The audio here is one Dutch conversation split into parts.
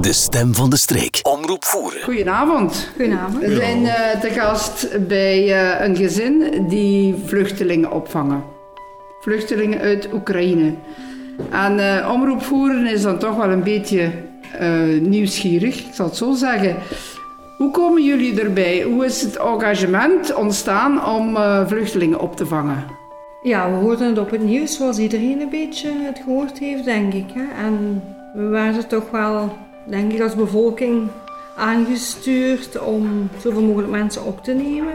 De stem van de streek. Omroep voeren. Goedenavond. Goedenavond. We zijn eh, te gast bij eh, een gezin die vluchtelingen opvangen. Vluchtelingen uit Oekraïne. En eh, omroep voeren is dan toch wel een beetje eh, nieuwsgierig, ik zal het zo zeggen. Hoe komen jullie erbij? Hoe is het engagement ontstaan om eh, vluchtelingen op te vangen? Ja, we hoorden het op het nieuws zoals iedereen een beetje het gehoord heeft, denk ik. Hè? En we waren toch wel, denk ik, als bevolking aangestuurd om zoveel mogelijk mensen op te nemen.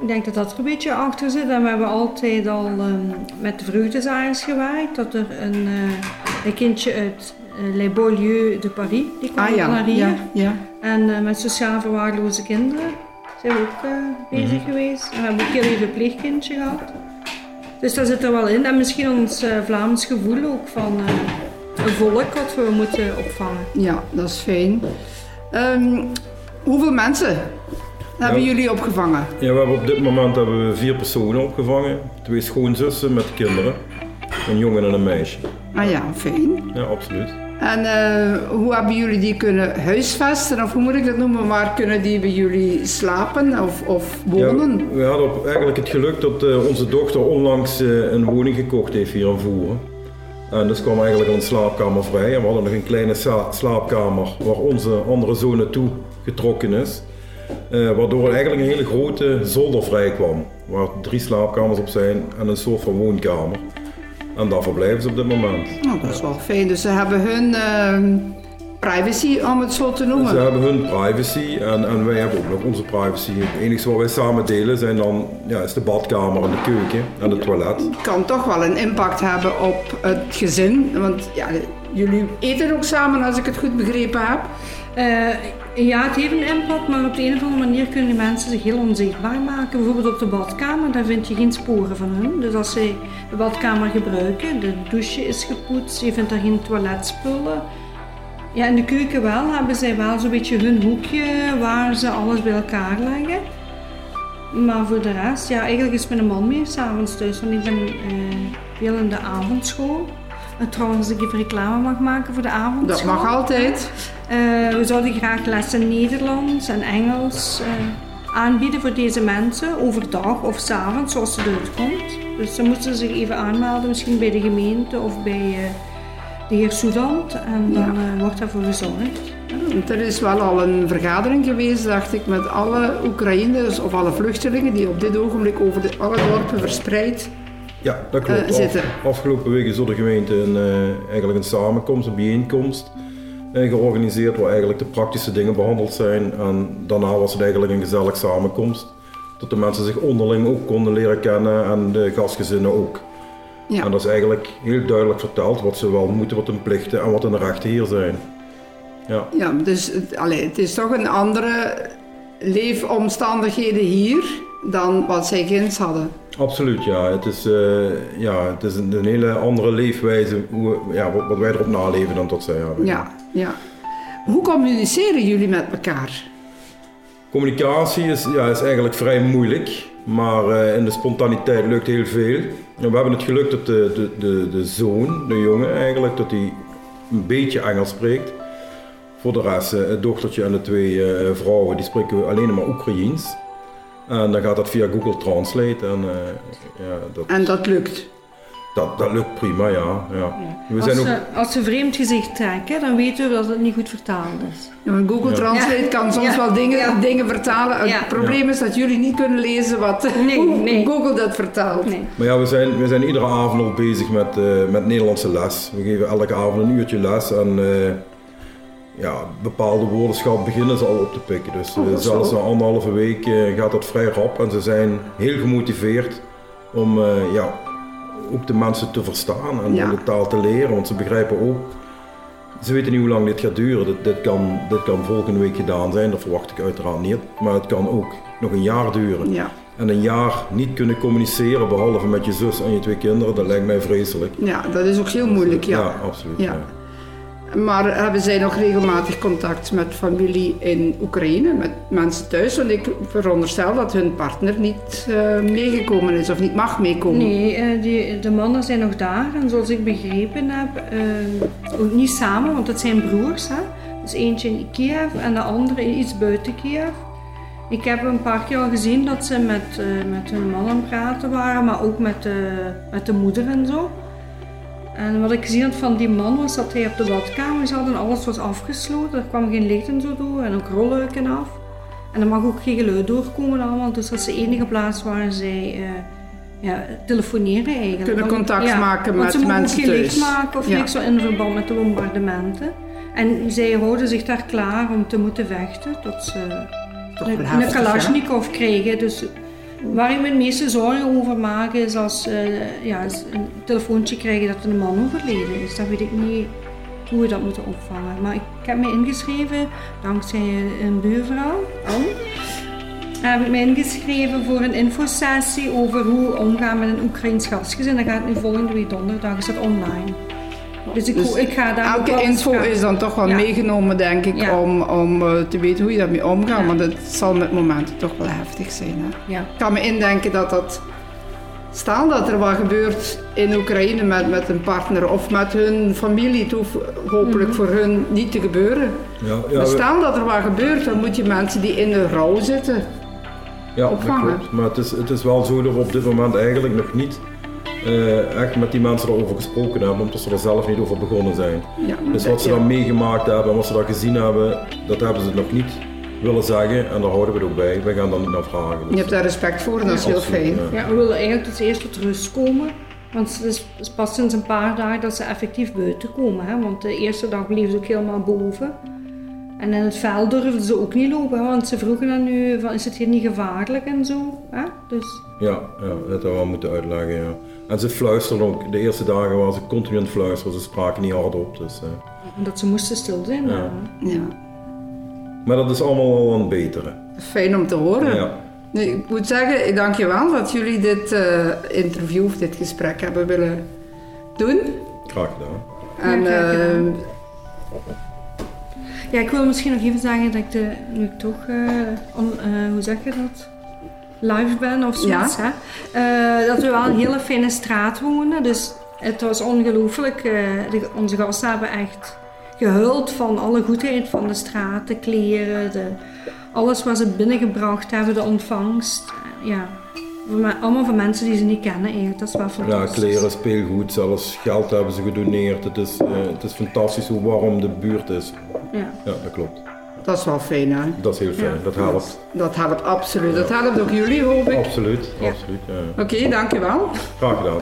Ik denk dat dat er een beetje achter zit. En we hebben altijd al ehm, met de vreugdezaaiers gewerkt. Dat er een, eh, een kindje uit uh, Les Beaulieu de Paris, die kwam Ah ja, naar hier. ja, ja. En eh, met sociaal verwaarloze kinderen zijn we ook eh, bezig geweest. En we hebben ook heel even een verpleegkindje gehad. Dus dat zit er wel in. En misschien ons eh, Vlaams gevoel ook van eh, een volk wat we moeten opvangen. Ja, dat is fijn. Ehm, hoeveel mensen hebben Ja. jullie opgevangen? Ja, we hebben op dit moment hebben we vier personen opgevangen. Twee schoonzussen met kinderen. Een jongen en een meisje. Ah ja, fijn. Ja, absoluut. En eh, hoe hebben jullie die kunnen huisvesten, of hoe moet ik dat noemen? Waar kunnen die bij jullie slapen of, of wonen? Ja, we hadden eigenlijk het geluk dat eh, onze dochter onlangs eh, een woning gekocht heeft hier in Voeren. En dus kwam eigenlijk een slaapkamer vrij. En we hadden nog een kleine slaapkamer waar onze andere zoon naartoe getrokken is. Eh, waardoor eigenlijk een hele grote zolder vrij kwam. Waar drie slaapkamers op zijn en een soort van woonkamer. En daar verblijven ze op dit moment. Nou, dat is wel fijn. Dus ze hebben hun ehm, privacy, om het zo te noemen. Ze hebben hun privacy en, en wij hebben ook nog onze privacy. Het enige wat wij samen delen zijn dan, ja, is de badkamer en de keuken en het toilet. kan toch wel een impact hebben op het gezin. Want ja, jullie eten ook samen, als ik het goed begrepen heb. Eh, ja, het heeft een impact, maar op de een of andere manier kunnen die mensen zich heel onzichtbaar maken. Bijvoorbeeld op de badkamer, daar vind je geen sporen van hun. Dus als zij de badkamer gebruiken, de douche is gepoetst, je vindt daar geen toiletspullen. Ja, in de keuken wel, hebben zij wel zo'n beetje hun hoekje waar ze alles bij elkaar leggen. Maar voor de rest, ja, eigenlijk is mijn man mee s'avonds thuis, want ik ben eh, veel in de avondschool. En trouwens, als ik even reclame mag maken voor de avondschool. Dat mag altijd. Eh, we zouden graag lessen Nederlands en Engels eh, aanbieden voor deze mensen, overdag of s'avonds, zoals het uitkomt. Dus dan moeten ze zich even aanmelden, misschien bij de gemeente of bij eh, de heer Soedant. En dan eh, wordt daarvoor gezorgd. Er is wel al een vergadering geweest, dacht ik, met alle Oekraïners of alle vluchtelingen die op dit ogenblik over de, alle dorpen verspreid. Ja, dat klopt. Eh, zitten. Af- afgelopen week is door de gemeente een, eh, eigenlijk een samenkomst, een bijeenkomst eh, georganiseerd waar eigenlijk de praktische dingen behandeld zijn. En daarna was het eigenlijk een gezellig samenkomst. Dat de mensen zich onderling ook konden leren kennen en de gastgezinnen ook. Ja. En dat is eigenlijk heel duidelijk verteld wat ze wel moeten, wat hun plichten en wat hun rechten hier zijn. Ja, Ja, dus het, allee, het is toch een andere leefomstandigheden hier dan wat zij ginds hadden. absoluut. Ja. Het, is, eh, ja, het is een, een hele andere leefwijze, hoe, ja, wat, wat wij erop naleven dan tot zij hebben. Ja, ja. Hoe communiceren jullie met elkaar? Communicatie is, ja, is eigenlijk vrij moeilijk, maar eh, in de spontaniteit lukt heel veel. En we hebben het geluk dat de, de, de, de zoon, de jongen eigenlijk, dat hij een beetje Engels spreekt. Voor de rest, eh, het dochtertje en de twee eh, vrouwen, die spreken alleen maar Oekraïens. En dan gaat dat via Google Translate en ja, dat, En dat lukt. Dat, dat lukt prima, ja. ja. We Als, zijn ook, ze, als ze vreemd gezicht trekken, dan weten we dat het niet goed vertaald is. Ja, Google. Translate Ja. kan soms Ja. wel dingen, Ja. dingen vertalen. Het Ja. probleem is dat jullie niet kunnen lezen wat Nee, hoe nee. Google dat vertaalt. Nee. Maar ja, we zijn, we zijn iedere avond al bezig met, eh, met Nederlandse les. We geven elke avond een uurtje les en eh, ja, bepaalde woordenschap beginnen ze al op te pikken. Dus Oh, eh, zelfs na anderhalve week eh, gaat dat vrij rap en ze zijn heel gemotiveerd om eh, ja, ook de mensen te verstaan en Ja. de taal te leren. Want ze begrijpen ook, ze weten niet hoe lang dit gaat duren. Dit, dit, kan, dit kan volgende week gedaan zijn, dat verwacht ik uiteraard niet. Maar het kan ook nog een jaar duren. Ja. En een jaar niet kunnen communiceren, behalve met je zus en je twee kinderen, dat lijkt mij vreselijk. ja, dat is ook heel moeilijk. Ja. absoluut. Ja. Maar hebben zij nog regelmatig contact met familie in Oekraïne, met mensen thuis? Want ik veronderstel dat hun partner niet uh, meegekomen is of niet mag meekomen. Nee, uh, die, de mannen zijn nog daar. En zoals ik begrepen heb, uh, ook niet samen, want het zijn broers. Dus eentje in Kiev en de andere iets buiten Kiev. Ik heb een paar keer al gezien dat ze met, met hun man aan het praten waren, maar ook met de, met de moeder en zo. En wat ik gezien had van die man was dat hij op de badkamer zat en alles was afgesloten. Er kwam geen licht en zo door en ook rolluiken af. En er mag ook geen geluid doorkomen allemaal. Dus dat is de enige plaats waar zij uh, ja, telefoneren eigenlijk. Kunnen contact ja, maken met ze mensen ook geen thuis. licht maken of niks zo in verband met de bombardementen. En zij houden zich daar klaar om te moeten vechten tot ze een, een Kalashnikov kregen. Dus Waar ik me het meeste zorgen over maak is als uh, ja, een telefoontje krijgen dat een man overleden is. Dan weet ik niet hoe we dat moeten opvangen. Maar ik, heb me ingeschreven, dankzij een buurvrouw, Anne, heb ik me ingeschreven voor een infosessie over hoe omgaan met een Oekraïns gastgezin. Dat gaat nu volgende week donderdag, is dat online. Dus ik, Dus ik ga daar ook Elke info is dan toch wel Ja. meegenomen, denk ik, Ja. om, om eh, te weten hoe je daarmee omgaat. Ja. Want het zal met momenten toch wel heftig zijn. Hè? Ja. Ik kan me indenken dat dat... Staan dat er wat gebeurt in Oekraïne met, met een partner of met hun familie, het hoeft hopelijk Mhm. voor hun niet te gebeuren. Ja, ja, maar we- staan dat er wat gebeurt, dan moet je mensen die in de rouw zitten. ja dat opvangen. klopt. Maar het is, het is wel zo dat we op dit moment eigenlijk nog niet eh, echt met die mensen erover gesproken hebben, omdat ze er zelf niet over begonnen zijn. Ja, Dus wat ze ja. dan meegemaakt hebben en wat ze daar gezien hebben, dat hebben ze nog niet willen zeggen en daar houden we het ook bij. We gaan daar niet naar vragen. Je Dus, hebt daar respect voor en dat is heel fijn. ja. Ja, we willen eigenlijk dus eerst tot rust komen. Want het is, het is pas sinds een paar dagen dat ze effectief buiten komen. Hè? Want de eerste dag bleven ze ook helemaal boven. En in het veld durfden ze ook niet lopen. Want ze vroegen dan nu, van, is het hier niet gevaarlijk en zo. Hè? Dus, Ja, ja, dat hadden we wel moeten uitleggen. Ja. En ze fluisterden ook. De eerste dagen waren ze continu aan het fluisteren, ze spraken niet hardop. Dus, eh. dat ze moesten stil zijn. Ja. hè. Ja. Maar dat is allemaal al aan het beteren. Fijn om te horen. Ja. Nee, ik moet zeggen, ik dank je wel dat jullie dit eh, interview of dit gesprek hebben willen doen. Graag gedaan. En Ja, graag gedaan. eh, Ja, ik wil misschien nog even zeggen dat ik de, nu toch, eh, on- eh, hoe zeg je dat? Live ben of zoiets, hè? Eh, dat we wel een hele fijne straat wonen. Dus het was ongelooflijk. de- onze gasten hebben echt gehuild van alle goedheid van de straat, de kleren, de, alles wat ze binnengebracht hebben, de ontvangst. Ja, allemaal van mensen die ze niet kennen eigenlijk. Dat is wel Ja, fantastisch. kleren, speelgoed, zelfs geld hebben ze gedoneerd. Het is, eh, het is fantastisch hoe warm de buurt is. Ja. Ja, dat klopt. dat is wel fijn, hè? Dat is heel fijn. Ja. Dat helpt. Dat helpt absoluut. Dat helpt ook jullie, hoop ik. Absoluut, Ja. absoluut. Ja. Oké, dank je wel. Graag gedaan.